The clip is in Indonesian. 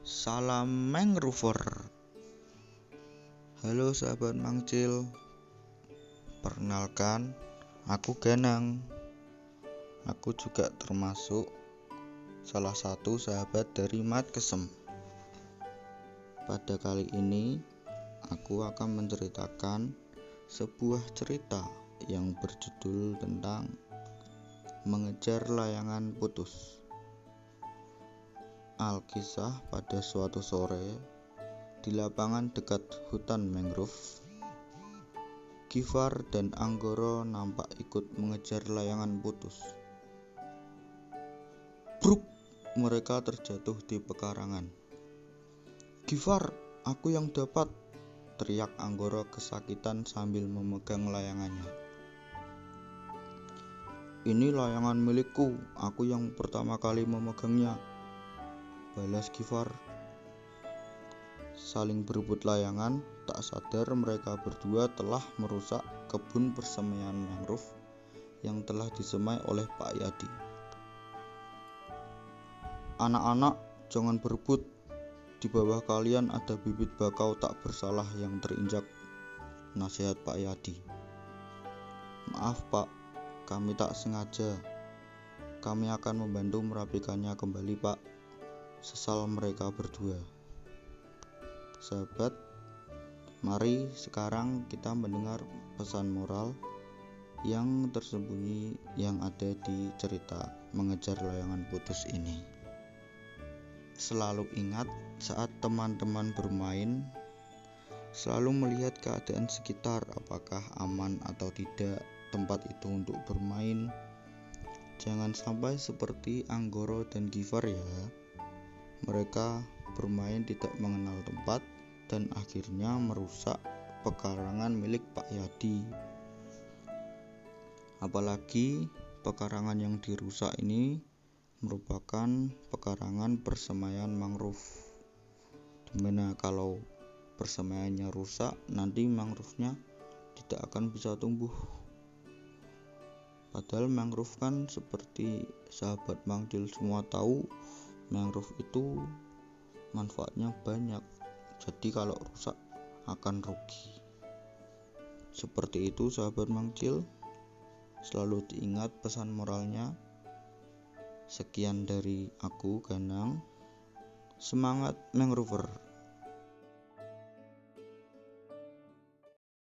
Salam Mangrover Halo sahabat Mangcil. Perkenalkan Aku Ganang Aku juga termasuk Salah satu sahabat dari Mat Kesem Pada kali ini Aku akan menceritakan Sebuah cerita Yang berjudul tentang Mengejar layangan putus Alkisah pada suatu sore di lapangan dekat hutan mangrove, Gifar dan Anggoro nampak ikut mengejar layangan putus. Bruk, mereka terjatuh di pekarangan. Gifar, aku yang dapat, teriak Anggoro kesakitan sambil memegang layangannya. Ini layangan milikku, aku yang pertama kali memegangnya, balas Gifar. Saling berebut layangan, tak sadar mereka berdua telah merusak kebun persemaian mangrove yang telah disemai oleh Pak Yadi. Anak-anak, jangan berebut. Di bawah kalian ada bibit bakau tak bersalah yang terinjak. Nasihat Pak Yadi. Maaf, Pak. Kami tak sengaja. Kami akan membantu merapikannya kembali, Pak sesal mereka berdua. Sahabat, mari sekarang kita mendengar pesan moral yang tersembunyi yang ada di cerita mengejar layangan putus ini. Selalu ingat saat teman-teman bermain, selalu melihat keadaan sekitar apakah aman atau tidak tempat itu untuk bermain. Jangan sampai seperti Anggoro dan Giver ya. Mereka bermain tidak mengenal tempat dan akhirnya merusak pekarangan milik Pak Yadi. Apalagi pekarangan yang dirusak ini merupakan pekarangan persemaian mangrove. Di mana kalau persemaiannya rusak, nanti mangrovenya tidak akan bisa tumbuh. Padahal mangrove kan seperti sahabat mangcil semua tahu mangrove itu manfaatnya banyak. Jadi kalau rusak akan rugi. Seperti itu sahabat mangcil. Selalu diingat pesan moralnya. Sekian dari aku Ganang. Semangat mangrover